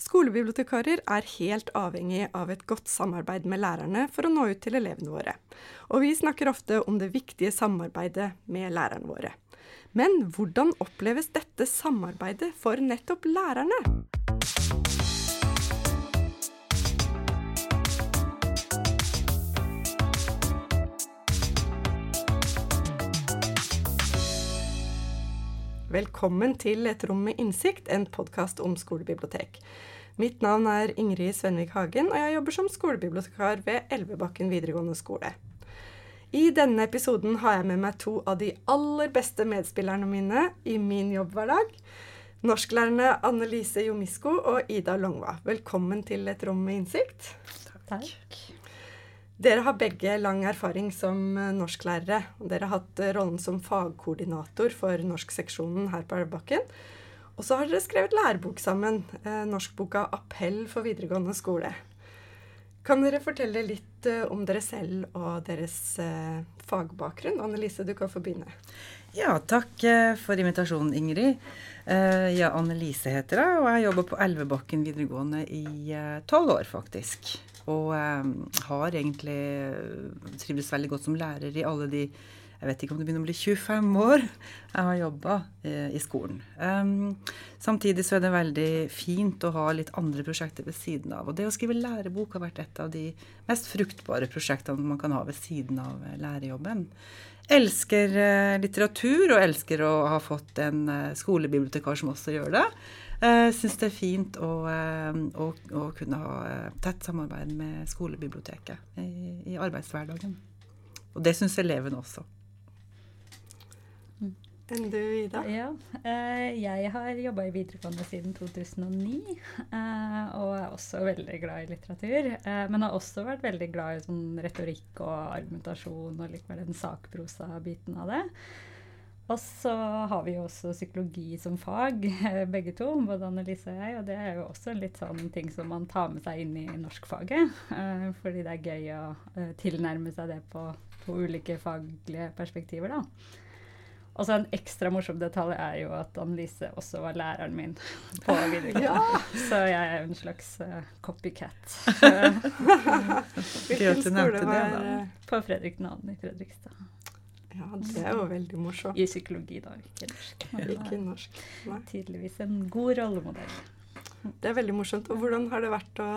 Skolebibliotekarer er helt avhengig av et godt samarbeid med lærerne for å nå ut til elevene våre. Og vi snakker ofte om det viktige samarbeidet med lærerne våre. Men hvordan oppleves dette samarbeidet for nettopp lærerne? Velkommen til Et rom med innsikt, en podkast om skolebibliotek. Mitt navn er Ingrid Svenvik Hagen, og jeg jobber som skolebibliotekar ved Elvebakken videregående skole. I denne episoden har jeg med meg to av de aller beste medspillerne mine i min jobbhverdag. Norsklærerne Anne Lise Jomisko og Ida Longva. Velkommen til Et rom med innsikt. Takk. Dere har begge lang erfaring som norsklærere. og Dere har hatt rollen som fagkoordinator for norskseksjonen her på Elvebakken. Og så har dere skrevet lærebok sammen, eh, norskboka 'Appell for videregående skole'. Kan dere fortelle litt eh, om dere selv og deres eh, fagbakgrunn? Annelise, du kan få begynne. Ja, takk eh, for invitasjonen, Ingrid. Eh, ja, Annelise heter jeg, og jeg jobber på Elvebakken videregående i eh, tolv år, faktisk. Og eh, har egentlig eh, trivdes veldig godt som lærer i alle de jeg vet ikke om det begynner å bli 25 år jeg har jobba eh, i skolen. Um, samtidig så er det veldig fint å ha litt andre prosjekter ved siden av. Og det å skrive lærebok har vært et av de mest fruktbare prosjektene man kan ha ved siden av eh, lærerjobben. Elsker eh, litteratur, og elsker å ha fått en eh, skolebibliotekar som også gjør det. Uh, Syns det er fint å, eh, å, å kunne ha eh, tett samarbeid med skolebiblioteket i, i arbeidshverdagen. Og det syns elevene også. Enn du, Ida? Ja, eh, jeg har jobba i videregående siden 2009, eh, og er også veldig glad i litteratur. eh, Men har også vært veldig glad i sånn retorikk og argumentasjon og litt mer den sakprosa-biten av det. Og så har vi jo også psykologi som fag, begge to, både Annelise og jeg. Og det er jo også en litt sånn ting som man tar med seg inn i norskfaget. eh, Fordi det er gøy å eh, tilnærme seg det på, på ulike faglige perspektiver, da. Og så en ekstra morsom detalj er jo at Annelise også var læreren min på videregående. Så jeg er jo en slags eh, copycat. Hvilken skole var det, på Fredrik 2. i Fredrikstad. Ja, det er jo veldig morsomt. I psykologi, da, ikke norsk. Ikke norsk. Nei. tydeligvis en god rollemodell. Det er veldig morsomt. Og hvordan har det vært å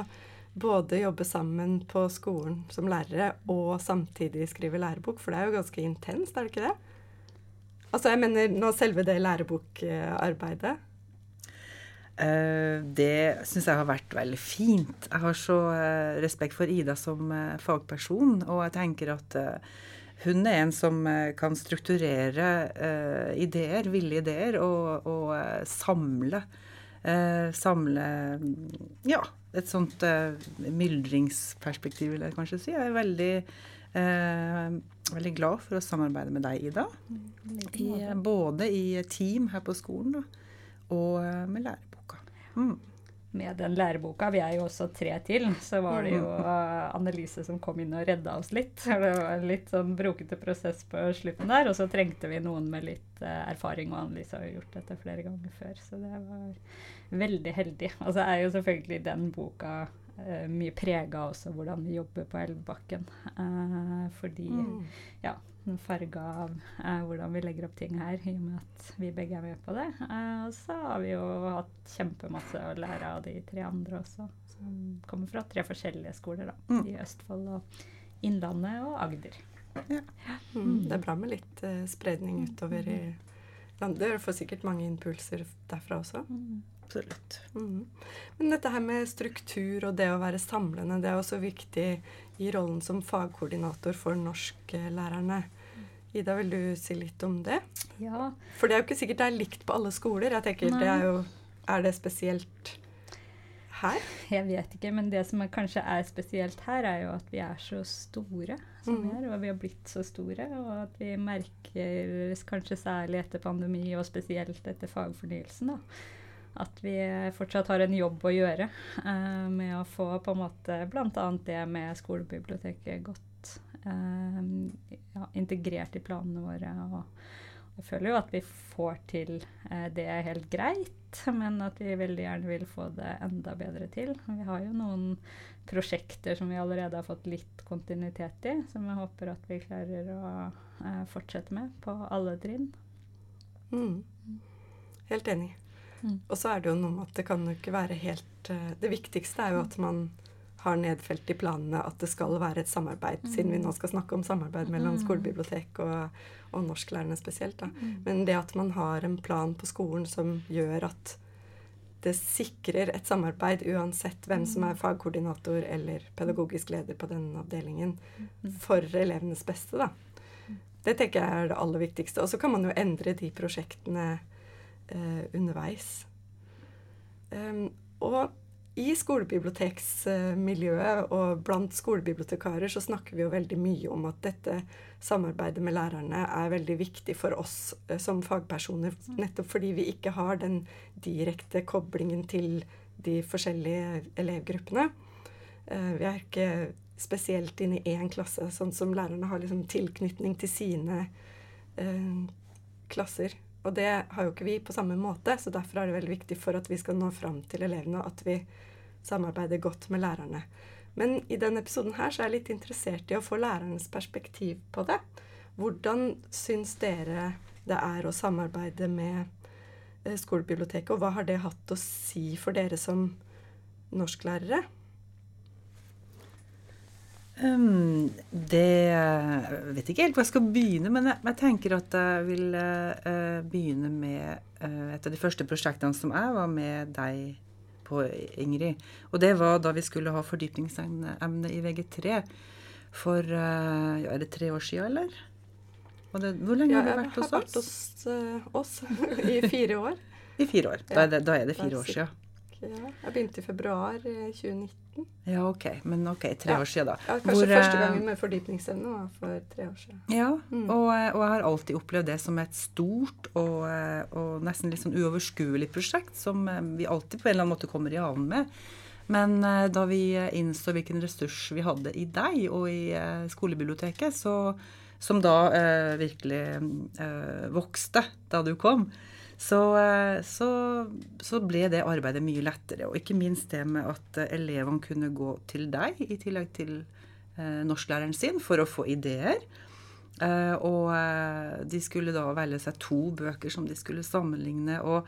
både jobbe sammen på skolen som lærere og samtidig skrive lærebok? For det er jo ganske intenst, er det ikke det? Altså, jeg mener nå selve det lærebokarbeidet. Eh, det syns jeg har vært veldig fint. Jeg har så eh, respekt for Ida som eh, fagperson, og jeg tenker at hun er en som eh, kan strukturere uh, ideer, ville ideer, og, og uh, samle Uh, Samle ja, et sånt myldringsperspektiv, vil jeg kanskje si. Jeg er veldig, veldig glad for å samarbeide med deg, Ida. I, både i team her på skolen da, og med læreboka. Mm. Med den læreboka, vi er jo også tre til, så var det jo eh, Annelise som kom inn og redda oss litt. Det var en litt sånn brokete prosess på slutten der, og så trengte vi noen med litt eh, erfaring, og Annelise har jo gjort dette flere ganger før, så det var veldig heldig. Og så er jo selvfølgelig den boka mye prega også hvordan vi jobber på Elvebakken. Eh, fordi Mm. ja, den farga av eh, hvordan vi legger opp ting her, i og med at vi begge er med på det. Eh, og så har vi jo hatt kjempemasse å lære av de tre andre også, som kommer fra tre forskjellige skoler, da. Mm. I Østfold og Innlandet og Agder. Mm. Det er bra med litt eh, spredning utover i landet. Du får sikkert mange impulser derfra også. Absolutt. Mm. Men dette her med struktur og det å være samlende, det er også viktig i rollen som fagkoordinator for norsklærerne. Ida, vil du si litt om det? Ja, For det er jo ikke sikkert det er likt på alle skoler. Jeg tenker det er jo Er det spesielt her? jeg vet ikke, men det som er, kanskje er spesielt her, er jo at vi er så store som vi Mhm. er, og vi har blitt så store, og at vi merker, kanskje særlig etter pandemi, og spesielt etter fagfornyelsen, da, at vi fortsatt har en jobb å gjøre eh, med å få på en måte bl.a. det med skolebiblioteket godt eh, ja, integrert i planene våre. Og, jeg føler jo at vi får til eh, det helt greit, men at vi veldig gjerne vil få det enda bedre til. Vi har jo noen prosjekter som vi allerede har fått litt kontinuitet i, som jeg håper at vi klarer å eh, fortsette med på alle trinn. Mm. Helt enig. Mm. Og så er det jo noe med at det kan jo ikke være helt uh, Det viktigste er jo at man har nedfelt i planene at det skal være et samarbeid, mm. siden vi nå skal snakke om samarbeid mellom mm. skolebibliotek og, og norsklærerne spesielt. Da. Mm. Men det at man har en plan på skolen som gjør at det sikrer et samarbeid uansett hvem som er mm. fagkoordinator eller pedagogisk leder på denne avdelingen, for elevenes beste, da. Det tenker jeg er det aller viktigste. Og så kan man jo endre de prosjektene eh, underveis. Um, og i skolebiblioteksmiljøet og blant skolebibliotekarer så snakker vi jo veldig mye om at dette samarbeidet med lærerne er veldig viktig for oss eh, som fagpersoner. Nettopp fordi vi ikke har den direkte koblingen til de forskjellige elevgruppene. Eh, vi er ikke spesielt inne i én klasse, sånn som lærerne har liksom tilknytning til sine eh, klasser. Og det har jo ikke vi på samme måte, så derfor er det veldig viktig for at vi skal nå fram til elevene, at vi samarbeider godt med lærerne. Men i denne episoden her så er jeg litt interessert i å få lærernes perspektiv på det. Hvordan syns dere det er å samarbeide med eh, skolebiblioteket, og hva har det hatt å si for dere som norsklærere? Um, det Jeg vet ikke helt hvor jeg skal begynne, men jeg, jeg tenker at jeg vil uh, begynne med uh, et av de første prosjektene som jeg var med deg på, Ingrid. Og det var da vi skulle ha fordypningsemne i VG3 for uh, ja, Er det tre år siden, eller? Det, hvor lenge ja, har du vært hos oss? Jeg har vært hos oss i fire år. I fire år. Da er det, da er det fire år siden. Ja, jeg begynte i februar 2019. Eh, ja, ok. Men ok, tre ja. år siden, da. Ja, kanskje Hvor, første eh, gangen med fordypningsevne var for tre år siden. Ja, mm. og, eh, og, jeg har alltid opplevd det som et stort og, og, nesten litt sånn uoverskuelig prosjekt som vi alltid på en eller annen måte kommer i havn med. Men da vi innså hvilken ressurs vi hadde i deg og i skolebiblioteket, så, som da eh, virkelig eh, vokste da du kom, så, eh, så, så, ble det arbeidet mye lettere. Og ikke minst det med at elevene kunne gå til deg i tillegg til eh, norsklæreren sin for å få ideer. Eh, og eh, de skulle da velge seg to bøker som de skulle sammenligne. og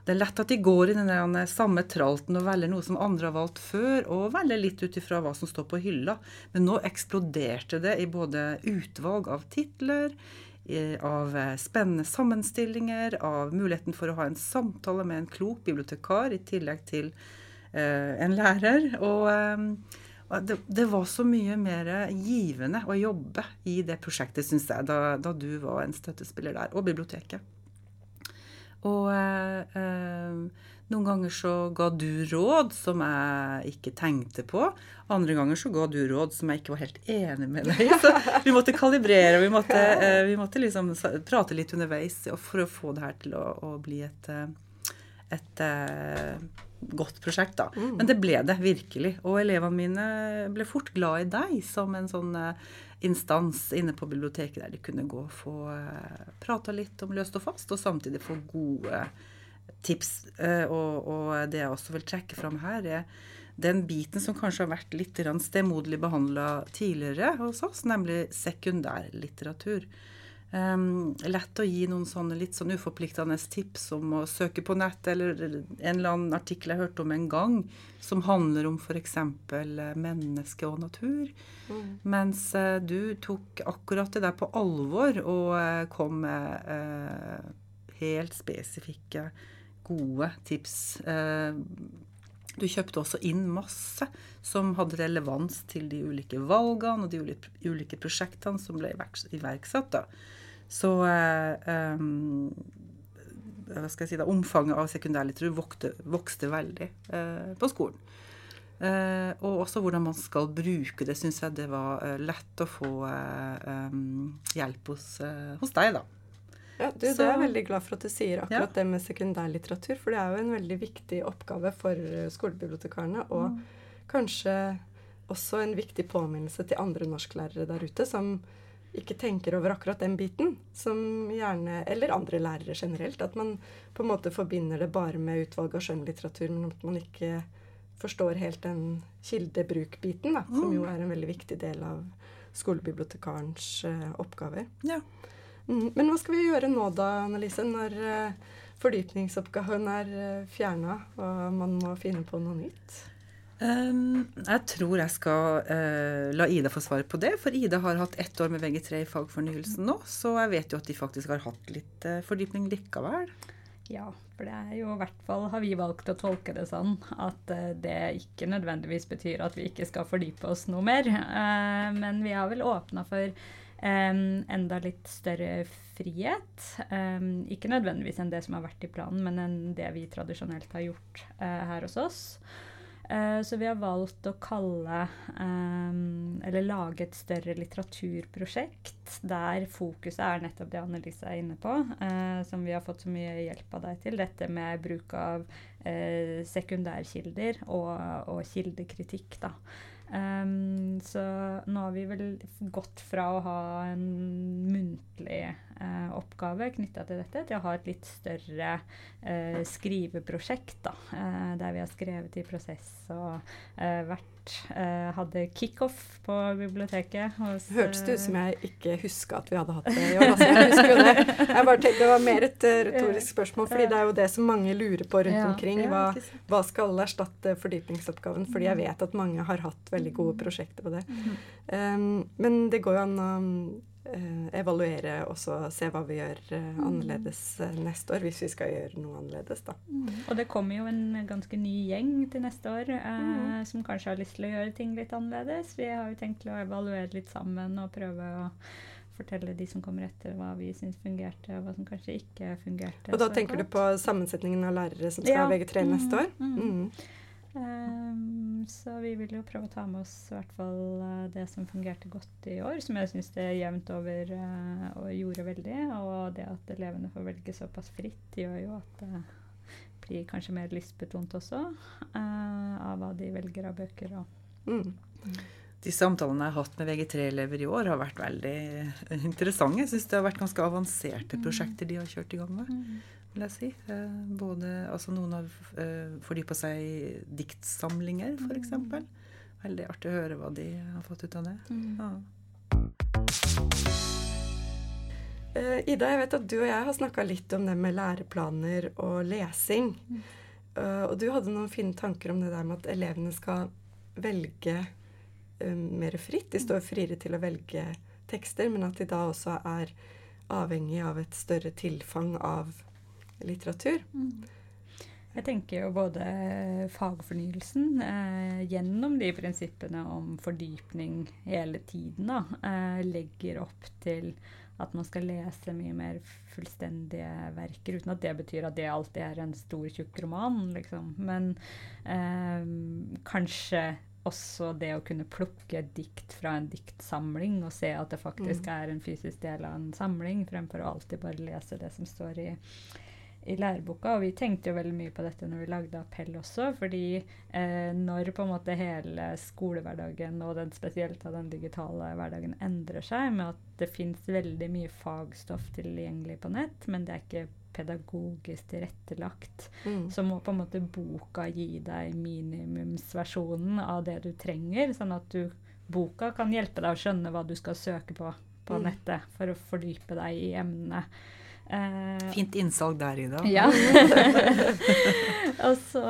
det er lett at de går i den samme tralten og velger noe som andre har valgt før, og velger litt ut ifra hva som står på hylla. Men nå eksploderte det i både utvalg av titler, av eh, spennende sammenstillinger, av muligheten for å ha en samtale med en klok bibliotekar i tillegg til eh, en lærer. Og, eh, det, det, var så mye mer givende å jobbe i det prosjektet, syns jeg, da, da, du var en støttespiller der, og biblioteket. Og eh noen ganger så ga du råd som jeg ikke tenkte på. Andre ganger så ga du råd som jeg ikke var helt enig med deg Så vi måtte kalibrere, og vi måtte, eh, vi måtte liksom prate litt underveis for å få det her til å, å bli et, eh, et, et, godt prosjekt, da. Mm. Men det ble det virkelig. Og elevene mine ble fort glad i deg som en sånn eh, instans inne på biblioteket der de kunne gå og få prata litt om løst og fast, og samtidig få gode tips. Eh, og, og, det jeg også vil trekke fram her, er den biten som kanskje har vært litt stemoderlig behandla tidligere hos oss, nemlig sekundærlitteratur. Um, lett å gi noen sånne litt sånn uforpliktende tips om å søke på nett, eller en eller annen artikkel jeg hørte om en gang, som handler om f.eks. menneske og natur. Mm. Mens uh, du tok akkurat det der på alvor og uh, kom med uh, helt spesifikke gode tips. Eh, du kjøpte også inn masse som hadde relevans til de ulike valgene og de ulike prosjektene som ble iverksatt. Da. Så um, hva skal jeg si da, omfanget av sekundærlitteratur vokste, vokste veldig uh, på skolen. Uh, og også hvordan man skal bruke det, syns jeg det var uh, lett å få um, hjelp hos, hos deg, da. Ja, du, Det er jeg veldig glad for at du sier akkurat ja. det med sekundærlitteratur. For det er jo en veldig viktig oppgave for eh, skolebibliotekarene. Og mm. kanskje også en viktig påminnelse til andre norsklærere der ute som ikke tenker over akkurat den biten, som gjerne Eller andre lærere generelt. At man på en måte forbinder det bare med utvalg av skjønnlitteratur, men at man ikke forstår helt den kildebruk-biten, som jo er en veldig viktig del av skolebibliotekarens uh, oppgaver. Ja. Mm, men hva skal vi gjøre nå da, Annelise, når uh, fordypningsoppgaven er uh, fjerna og man må finne på noe nytt? Um, jeg tror jeg skal uh, la Ida få svare på det. For Ida har hatt ett år med VG3 i fagfornyelsen nå, så jeg vet jo at de faktisk har hatt litt uh, fordypning likevel. Ja, for det er jo i hvert fall har vi valgt å tolke det sånn at uh, det ikke nødvendigvis betyr at vi ikke skal fordype oss noe mer. men vi har vel åpna for um, enda litt større frihet. Um, ikke nødvendigvis enn det som har vært i planen, men enn det vi tradisjonelt har gjort her hos oss. Uh, så vi har valgt å kalle um, Eller lage et større litteraturprosjekt der fokuset er nettopp det Annelise er inne på, uh, som vi har fått så mye hjelp av deg til. Dette med bruk av uh, sekundærkilder og, og kildekritikk, da. Um, så nå har vi vel gått fra å ha en muntlig eh, oppgave knytta til dette, til å ha et litt større eh, skriveprosjekt. Da, eh, der vi har skrevet i prosess og eh, vært eh, hadde kickoff på biblioteket. Hos, Hørtes det ut som jeg ikke huska at vi hadde hatt det i år. Altså, jeg husker jo det. Jeg bare tenkte Det var mer et uh, retorisk spørsmål, fordi det er jo det som mange lurer på rundt Ja. omkring. Hva, hva skal erstatte fordypningsoppgaven? Fordi jeg vet at mange har hatt veldig gode prosjekter på det. Um, men det går jo an å eh, evaluere og så se hva vi gjør eh, annerledes eh, neste år, hvis vi skal gjøre noe annerledes, da. Mm. Og det kommer jo en ganske ny gjeng til neste år eh, som kanskje har lyst til å gjøre ting litt annerledes. Vi har jo tenkt til å evaluere litt sammen og prøve å fortelle de som kommer etter, hva vi syns fungerte, og hva som kanskje ikke fungerte. Og da tenker du på sammensetningen av lærere som skal Ja. ha VG3 neste Mm, år? mm. Mm. Ehm, så vi vil jo prøve å ta med oss i hvert fall eh, det som fungerte godt i år, som jeg syns det jevnt over eh, og gjorde veldig. Og det at elevene får velge såpass fritt, gjør jo at det blir kanskje mer lystbetont også, eh, av hva de velger av bøker. Og Mm. De samtalene jeg har hatt med VG3-elever i år, har vært veldig interessante. Jeg syns det har vært ganske avanserte prosjekter de har kjørt i gang med. Vil jeg si. Eh, både, altså noen har uh, fordypa seg i diktsamlinger, f.eks. Veldig artig å høre hva de har fått ut av det. Ja. Eh, Ida, jeg vet at du og jeg har snakka litt om det med læreplaner og lesing. Eh, og du hadde noen fine tanker om det der med at elevene skal velge eh, mer fritt. De står friere til å velge tekster, men at de da også er avhengig av et større tilfang av litteratur. Jeg tenker jo både fagfornyelsen eh, gjennom de prinsippene om fordypning hele tiden da, eh, legger opp til at man skal lese mye mer fullstendige verker, uten at det betyr at det alltid er en stor, tjukk roman, liksom. Men eh, kanskje også det å kunne plukke et dikt fra en diktsamling og se at det faktisk Mm. er en fysisk del av en samling, fremfor å alltid bare lese det som står i i læreboka, og vi tenkte jo veldig mye på dette når vi lagde appell også, fordi eh, når på en måte hele skolehverdagen, og den, spesielt av den digitale hverdagen, endrer seg med at det fins veldig mye fagstoff tilgjengelig på nett, men det er ikke pedagogisk tilrettelagt, Mm. så må på en måte boka gi deg minimumsversjonen av det du trenger, sånn at du, boka kan hjelpe deg å skjønne hva du skal søke på på Mm. nettet for å fordype deg i emnet. Eh, Fint innsalg der, Ida. ja. og, så,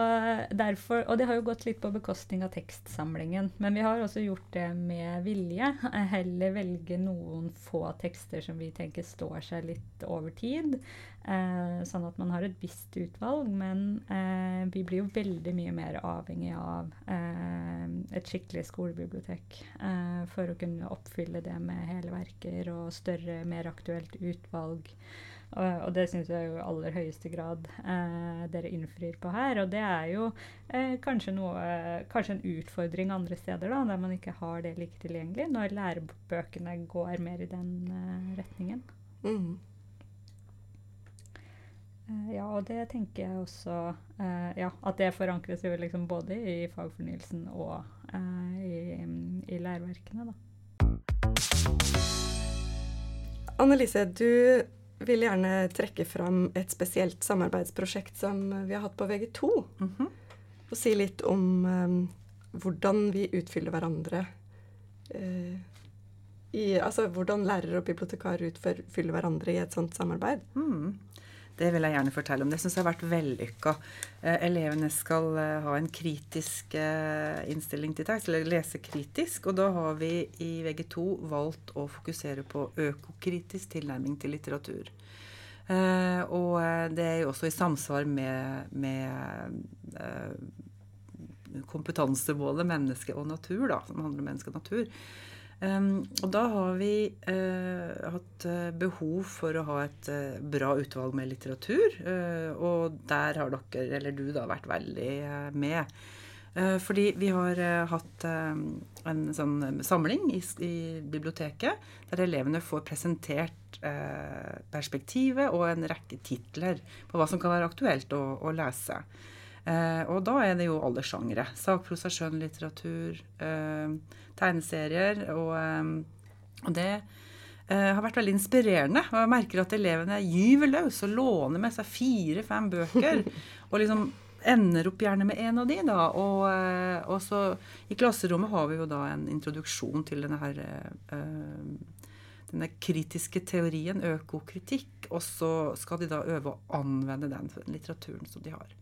derfor, og det har jo gått litt på bekostning av tekstsamlingen. Men vi har også gjort det med vilje. Eh, Heller velge noen få tekster som vi tenker står seg litt over tid. Eh, sånn at man har et visst utvalg. Men eh, vi blir jo veldig mye mer avhengig av eh, et skikkelig skolebibliotek eh, for å kunne oppfylle det med hele verker og større, mer aktuelt utvalg. Og, det syns jeg jo i aller høyeste grad eh, dere innfrir på her. Og det er jo eh, kanskje, noe, kanskje en utfordring andre steder, da, der man ikke har det like tilgjengelig, når lærebøkene går mer i den retningen. Mm. Eh, ja, og det tenker jeg også eh, Ja, at det forankres jo liksom både i fagfornyelsen og eh, i, i læreverkene, da. Annelise, du vil gjerne trekke fram et spesielt samarbeidsprosjekt som vi har hatt på VG2. Mm -hmm. Og si litt om um, hvordan vi utfyller hverandre. Uh, i, altså hvordan lærere og bibliotekarer utfyller hverandre i et sånt samarbeid. Mm. Det vil jeg gjerne fortelle om. Det syns jeg har vært vellykka. Eh, elevene skal eh, ha en kritisk eh, innstilling til tekst, eller lese kritisk. Og da har vi i VG2 valgt å fokusere på økokritisk tilnærming til litteratur. Og det er jo også i samsvar med, med kompetansemålet menneske og natur, da, som handler om menneske og natur. Um, og da har vi uh, hatt uh, behov for å ha et uh, bra utvalg med litteratur. og der har dere, eller du, da, vært veldig med. fordi vi har hatt en sånn samling i, i, biblioteket der elevene får presentert perspektivet og en rekke titler på hva som kan være aktuelt å, å lese. Eh, og da er det jo alle sjangre. Sakprosa, skjønnlitteratur, eh, tegneserier. Og, eh, og det eh, har vært veldig inspirerende. Og jeg merker at elevene gyver løs og låner med seg fire-fem bøker. og liksom ender opp gjerne med en av de, da. Og, eh, og, så i klasserommet har vi jo da en introduksjon til denne her eh, denne kritiske teorien, økokritikk, og så skal de da øve å anvende den litteraturen som de har.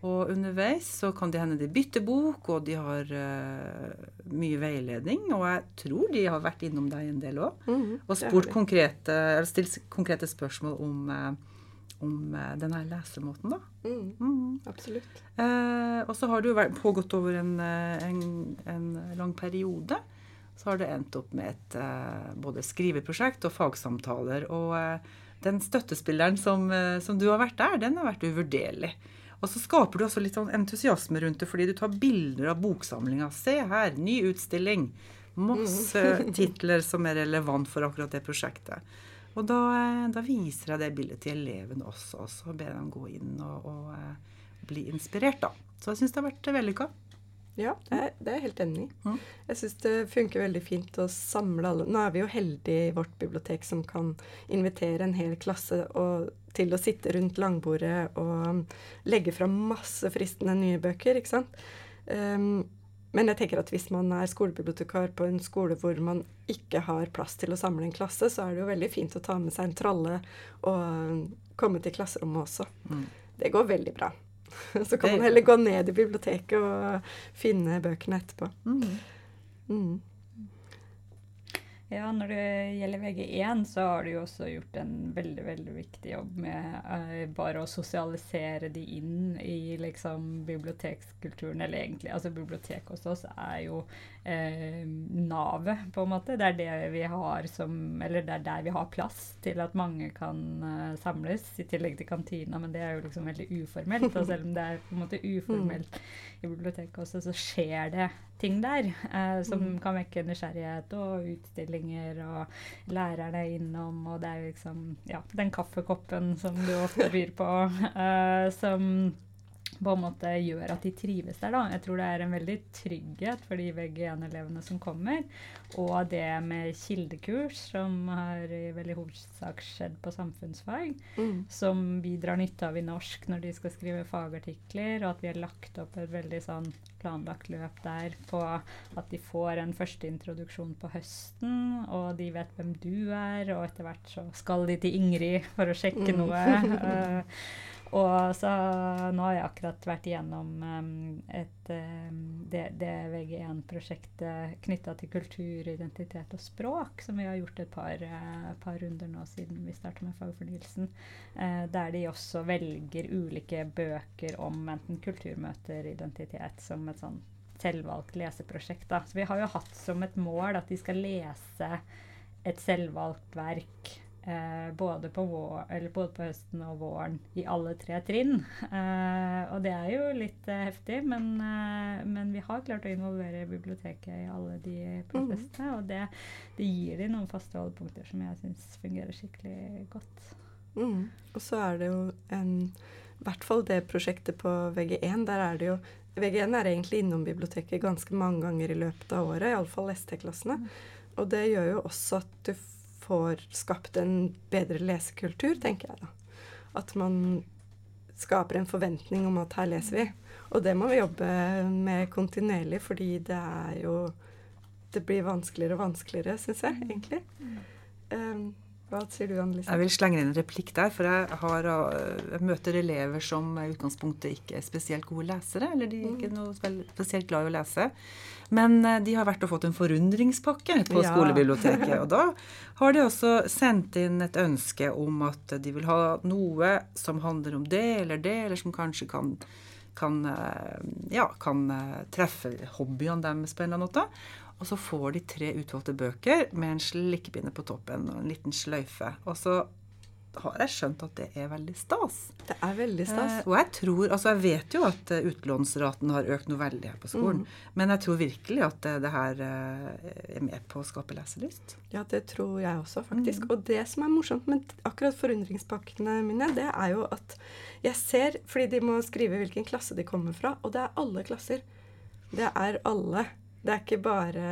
Og underveis så kan det hende de bytter bok, og de har uh, mye veiledning. Og jeg tror de har vært innom deg en del òg. Mm, og spurt konkrete, eller stilt konkrete spørsmål om, uh, om uh, denne lesemåten, da. Mm, mm. Absolutt. og så har det jo pågått over en, en, en, lang periode. Så har det endt opp med et både skriveprosjekt og fagsamtaler. Og den støttespilleren som, som du har vært der, den har vært uvurderlig. Og så skaper du også litt sånn entusiasme rundt det, fordi du tar bilder av boksamlinga. Se her, ny utstilling. Masse mm. titler som er relevant for akkurat det prosjektet. Og da, eh, da viser jeg det bildet til elevene også, og så ber jeg dem gå inn og, og, og eh, bli inspirert, da. Så jeg syns det har vært vellykka. Ja, det er, det er jeg helt enig i. Mm. Jeg syns det funker veldig fint å samle alle. Nå er vi jo heldige i vårt bibliotek som kan invitere en hel klasse og, til å sitte rundt langbordet og legge fram masse fristende nye bøker, ikke sant. Um, men jeg tenker at hvis man er skolebibliotekar på en skole hvor man ikke har plass til å samle en klasse, så er det jo veldig fint å ta med seg en tralle og komme til klasserommet også. Mm. Det går veldig bra. Så kan man heller gå ned i biblioteket og finne bøkene etterpå. Mm. Mm. Ja, når det gjelder VG1, så har du jo også gjort en veldig veldig viktig jobb med uh, bare å sosialisere de inn i liksom bibliotekskulturen. Eller egentlig, altså biblioteket hos oss er jo uh, navet, på en måte. Det er det vi har som Eller det er der vi har plass til at mange kan uh, samles, i tillegg til kantina, men det er jo liksom veldig uformelt. Og selv om det er på en måte uformelt i biblioteket også, så skjer det ting der som mm. kan vekke nysgjerrighet og utstilling fortellinger, og lærerne er innom, og det er jo liksom ja, den kaffekoppen som du ofte byr på, uh, som på en måte gjør at de trives der. da. Jeg tror det er en veldig trygghet for de VG1-elevene som kommer. Og det med kildekurs, som har i veldig hovedsak skjedd på samfunnsfag, mm. som vi drar nytte av i norsk når de skal skrive fagartikler, og at vi har lagt opp et veldig sånn planlagt løp der på at de får en første introduksjon på høsten, og de vet hvem du er, og etter hvert så skal de til Ingrid for å sjekke mm. noe. Uh, Og så nå har jeg akkurat vært igjennom um, et, um, det, det VG1-prosjektet knytta til kultur, identitet og språk, som vi har gjort et par, uh, par runder nå siden vi starta med fagfornyelsen. Der de også velger ulike bøker om enten kulturmøter, identitet, som et sånn selvvalgt leseprosjekt. Da. Så vi har jo hatt som et mål at de skal lese et selvvalgt verk Eh, både, på vår, både, på høsten og våren i alle tre trinn. Eh, og det er jo litt eh, heftig, men, eh, men, vi har klart å involvere biblioteket i alle de prosessene. Mm. Og det, det, gir de noen faste holdepunkter som jeg syns fungerer skikkelig godt. Mm. Og så er det jo en I hvert fall det prosjektet på VG1. Der er det jo VG1 er egentlig innom biblioteket ganske mange ganger i løpet av året, iallfall ST-klassene. Mm. Og det gjør jo også at du får skapt en bedre lesekultur, tenker jeg da. At man skaper en forventning om at her leser vi. Og det må vi jobbe med kontinuerlig, fordi det er jo Det blir vanskeligere og vanskeligere, syns jeg, egentlig. Um, hva sier du, Annelise? Jeg vil slenge inn en replikk der. For jeg, har, eh, jeg møter elever som i utgangspunktet ikke er spesielt gode lesere. Eller de er ikke noe spesielt glad i å lese. Men eh, de har vært og fått en forundringspakke på ja. skolebiblioteket. Og da har de også sendt inn et ønske om at de vil ha noe som handler om det eller det, eller som kanskje kan kan, eh, ja, kan treffe hobbyene deres på en eller annen måte. Og så får de tre utvalgte bøker med en slikkepinne på toppen og en liten sløyfe. Og så har jeg skjønt at det er veldig stas. Det er veldig stas. Eh, og jeg tror, altså jeg vet jo at eh, utlånsraten har økt noe veldig her på skolen. Mm. Men jeg tror virkelig at det, det her eh, er med på å skape leselyst. Ja, det tror jeg også, faktisk. Mm. Og det som er morsomt med akkurat forundringspakkene mine, det er jo at jeg ser Fordi de må skrive hvilken klasse de kommer fra, og det er alle klasser. Det er alle. Det er ikke bare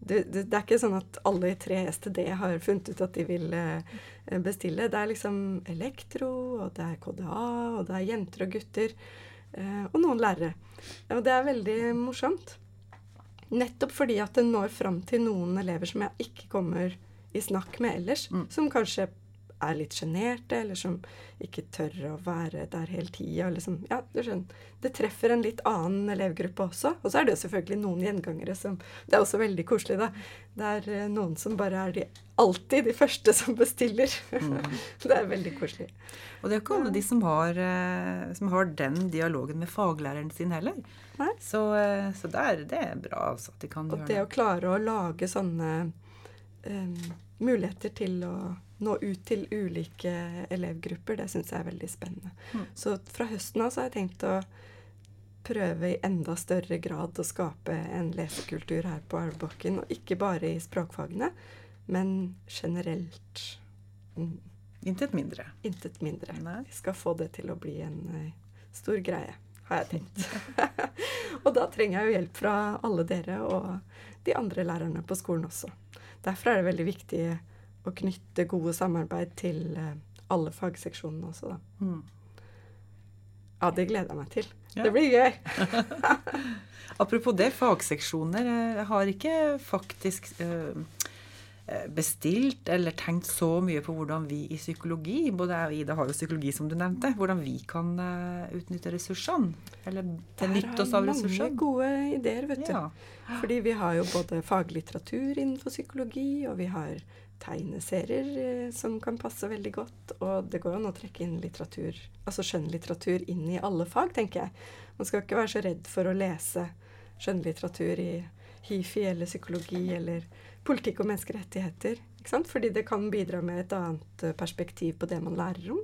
det, det, det, er ikke sånn at alle i 3STD har funnet ut at de vil eh, bestille. Det er liksom elektro, og det er KDA, og det er jenter og gutter. Eh, og noen lærere. Og det er veldig morsomt. Nettopp fordi at det når fram til noen elever som jeg ikke kommer i snakk med ellers. Mm. Som kanskje er litt sjenerte, eller som ikke tør å være der hele tida. Liksom, ja, du skjønner. Det treffer en litt annen elevgruppe også. Og så er det jo selvfølgelig noen gjengangere som Det er også veldig koselig, da. Det er uh, noen som bare er de, alltid de første som bestiller. Mm. det er veldig koselig. Og det er jo ikke alle de som har, uh, som har, den dialogen med faglæreren sin heller. Nei. Så, uh, så der, det er bra altså, at de kan og gjøre det. Og det å klare å lage sånne um, muligheter til å nå ut til ulike elevgrupper, det syns jeg er veldig spennende. Mm. Så fra høsten av så har jeg tenkt å prøve i enda større grad å skape en lesekultur her på Elvebakken. Og ikke bare i språkfagene, men generelt. Mm. Intet mindre. Intet mindre. Nei. Vi skal få det til å bli en uh, stor greie, har jeg tenkt. og da trenger jeg jo hjelp fra alle dere og de andre lærerne på skolen også. Derfor er det veldig viktig å knytte gode samarbeid til eh, alle fagseksjonene også, da. Mm. Ja, det gleder jeg meg til. Ja. Det blir gøy. Apropos det, fagseksjoner har ikke faktisk øh, bestilt eller tenkt så mye på hvordan vi i psykologi, både jeg og Ida har jo psykologi som du nevnte, hvordan vi kan uh, utnytte ressursene. Eller benytte oss av ressursene. Der har mange gode ideer, vet du. Ja. Fordi vi har jo både faglitteratur innenfor psykologi, og vi har tegneserier eh, som kan passe veldig godt. Og det går an å trekke inn litteratur, altså skjønnlitteratur inn i alle fag, tenker jeg. Man skal ikke være så redd for å lese skjønnlitteratur i hifi eller psykologi eller politikk og menneskerettigheter. Fordi det kan bidra med et annet eh, perspektiv på det man lærer om.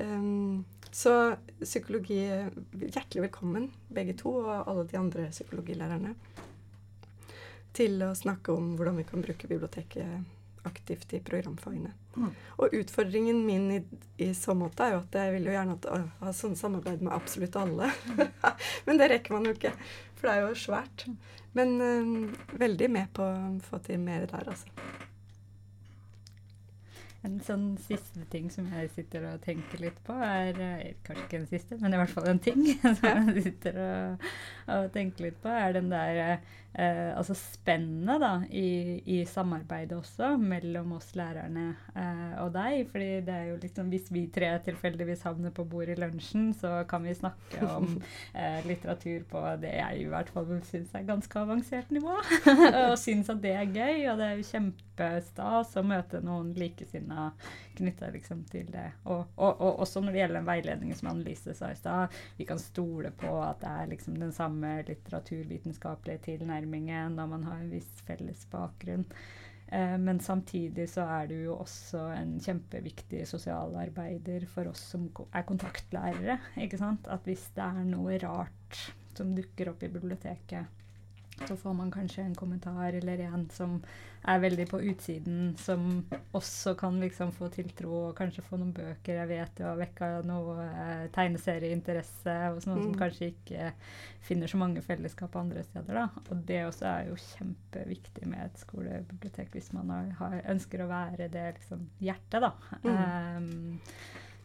Um, så psykologi Hjertelig velkommen, begge to, og alle de andre psykologilærerne, til å snakke om hvordan vi kan bruke biblioteket aktivt i programfagene. Mm. Og utfordringen min i, i, så måte er jo at jeg vil jo gjerne ha sånn samarbeid med absolutt alle. Men det rekker man jo ikke, for det er jo svært. Men um, veldig med på å få til mer der, altså. En sånn siste ting som jeg sitter og tenker litt på, er eh, Kanskje ikke en siste, men i hvert fall en ting som jeg sitter og, og tenker litt på, er den der eh, Altså spennet da, i, i, samarbeidet også mellom oss lærerne eh, og deg. fordi det er jo liksom Hvis vi tre tilfeldigvis havner på bordet i lunsjen, så kan vi snakke om eh, litteratur på det jeg i hvert fall syns er ganske avansert nivå. og syns at det er gøy, og det er jo kjempestas å møte noen likesinnede emner knytta liksom til det. Og, og, og, også når det gjelder den veiledningen som Annelise sa i stad, vi kan stole på at det er liksom den samme litteraturvitenskapelige tilnærmingen når man har en viss felles bakgrunn. Eh, men samtidig så er du jo også en kjempeviktig sosialarbeider for oss som er kontaktlærere. ikke sant? At hvis det er noe rart som dukker opp i biblioteket, Så får man kanskje en kommentar eller en som er veldig på utsiden, som også kan liksom få tiltro og kanskje få noen bøker. Jeg vet du har vekka noe eh, tegneserieinteresse hos noen Mm. som kanskje ikke finner så mange fellesskap andre steder. da. Og det også er jo kjempeviktig med et skolebibliotek hvis man har, har, ønsker å være det liksom, hjertet, da. Mm. Ehm,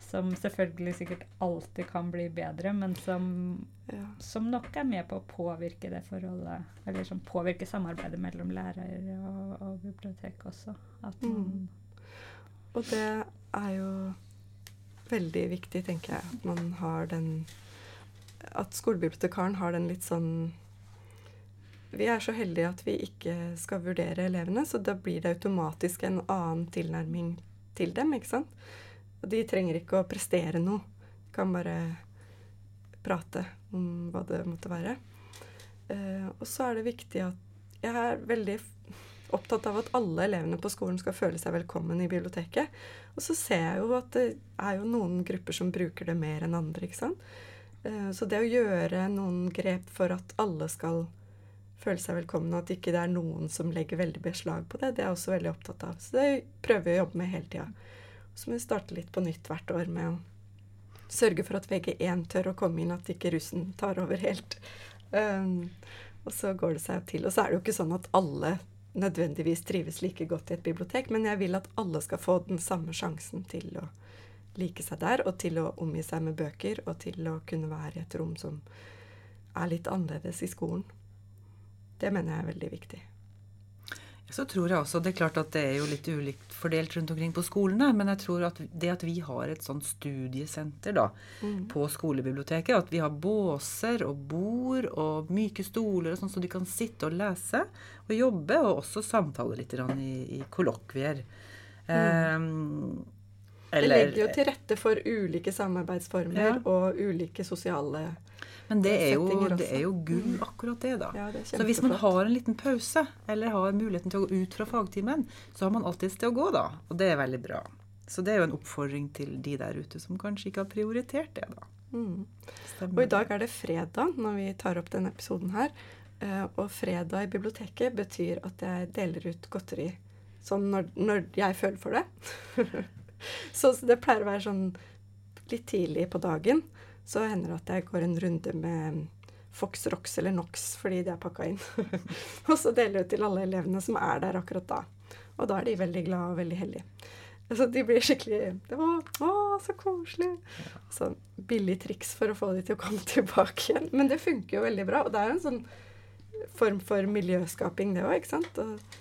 som selvfølgelig sikkert alltid kan bli bedre, men som Ja. som nok er med på å påvirke det forholdet Eller som påvirker samarbeidet mellom lærer og, og bibliotek også. Mm. Og det er jo veldig viktig, tenker jeg, at man har den At skolebibliotekaren har den litt sånn Vi er så heldige at vi ikke skal vurdere elevene, så da blir det automatisk en annen tilnærming til dem, ikke sant? Og de trenger ikke å prestere noe. De kan bare prate om hva det måtte være. Uh, og så er det viktig at jeg er veldig opptatt av at alle elevene på skolen skal føle seg velkommen i biblioteket. Og så ser jeg jo at det er jo noen grupper som bruker det mer enn andre, ikke sant. Uh, Så det å gjøre noen grep for at alle skal føle seg velkomne, at ikke det er noen som legger veldig beslag på det, det er jeg også veldig opptatt av. Så det prøver vi å jobbe med hele tida. Så må vi starte litt på nytt hvert år med å sørge for at VG1 tør å komme inn, at ikke russen tar over helt. Um, og så går det seg til. Og så er det jo ikke sånn at alle nødvendigvis trives like godt i et bibliotek, men jeg vil at alle skal få den samme sjansen til å like seg der, og til å omgi seg med bøker, og til å kunne være i et rom som er litt annerledes i skolen. Det mener jeg er veldig viktig. Så tror jeg også, Det er klart at det er jo litt ulikt fordelt rundt omkring på skolene, men jeg tror at det at vi har et sånt studiesenter da, på skolebiblioteket, at vi har båser og bord og myke stoler og sånn, så de kan sitte og lese og jobbe, og også samtale litt i, i kollokvier. Um, Det legger jo til rette for ulike samarbeidsformer Ja. og ulike sosiale Men det er, jo, det er jo gull, akkurat det, da. Ja, det Så hvis man har en liten pause, eller har muligheten til å gå ut fra fagtimen, så har man alltid et sted å gå, da. Og det er veldig bra. Så det er jo en oppfordring til de der ute som kanskje ikke har prioritert det, da. Mm. Og i dag er det fredag når vi tar opp denne episoden her. Eh, Og fredag i biblioteket betyr at jeg deler ut godteri sånn når, når jeg føler for det. så det pleier å være sånn litt tidlig på dagen. Så hender det at jeg går en runde med Fox Rox eller Nox fordi de er pakka inn. og så deler jeg ut til alle elevene som er der akkurat da. Og da er de veldig glade og veldig heldige. Så de blir skikkelig Å, å så koselig. Så billig triks for å få de til å komme tilbake igjen. Men det funker jo veldig bra. Og det er jo en sånn form for miljøskaping, det òg, ikke sant. Og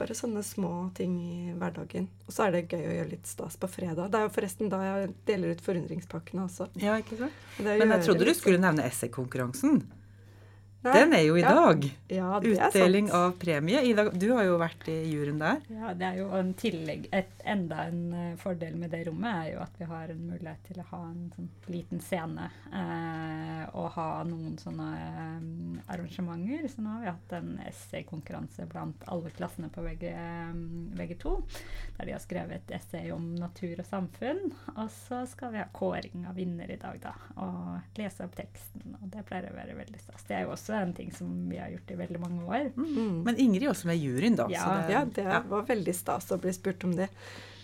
bare sånne små ting i hverdagen. Og så er det gøy å gjøre litt stas på fredag. Det er jo forresten da jeg deler ut forundringspakkene også. Ja, ikke sant? Men jeg trodde du skulle nevne essaykonkurransen. Nei, Den er jo i ja. dag. Ja, Utdeling av premie. Ida, du har jo vært i juryen der. Ja, det er jo en tillegg et, Enda en eh, fordel med det rommet er jo at vi har en mulighet til å ha en sånn liten scene. eh, og ha noen sånne eh, arrangementer. Så nå har vi hatt en essaykonkurranse blant alle klassene på VG, eh, VG2. Der de har skrevet et essay om natur og samfunn. Og så skal vi ha kåring av vinner i dag, da. Og lese opp teksten. Og det pleier å være veldig stas. Det er jo også en ting som vi har gjort i veldig mange år. Mm. Men Ingrid er også med i juryen, da. Ja, så det, Ja, det var veldig stas å bli spurt om det.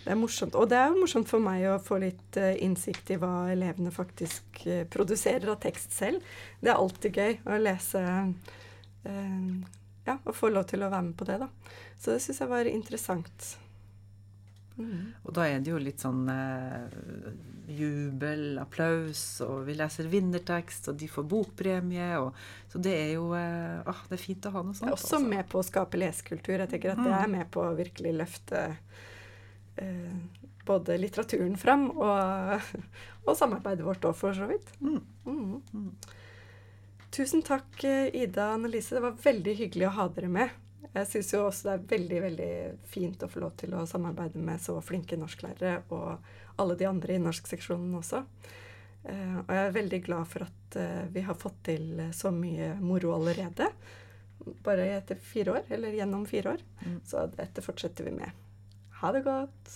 Det er morsomt. Og det er jo morsomt for meg å få litt eh, innsikt i hva elevene faktisk eh, produserer av tekst selv. Det er alltid gøy å lese eh, Ja, og få lov til å være med på det, da. Så det syns jeg var interessant. Mm. Og da er det jo litt sånn jubel, applaus, og vi leser vinnertekst, og de får bokpremie. Og, så det er jo eh, ah, Det er fint å ha noe Det sånt. er også med på å skape lesekultur. Jeg tenker at det er med på å virkelig løfte eh, både litteraturen fram og, og samarbeidet vårt òg, for så vidt. Mm. Mm. Tusen takk, eh, Ida Annelise. Det var veldig hyggelig å ha dere med. Jeg syns jo også det er veldig veldig fint å få lov til å samarbeide med så flinke norsklærere og alle de andre i norskseksjonen også. Eh, og jeg er veldig glad for at eh, vi har fått til så mye moro allerede. Bare etter fire år, eller gjennom fire år. Mm. Så dette fortsetter vi med. Ha det godt.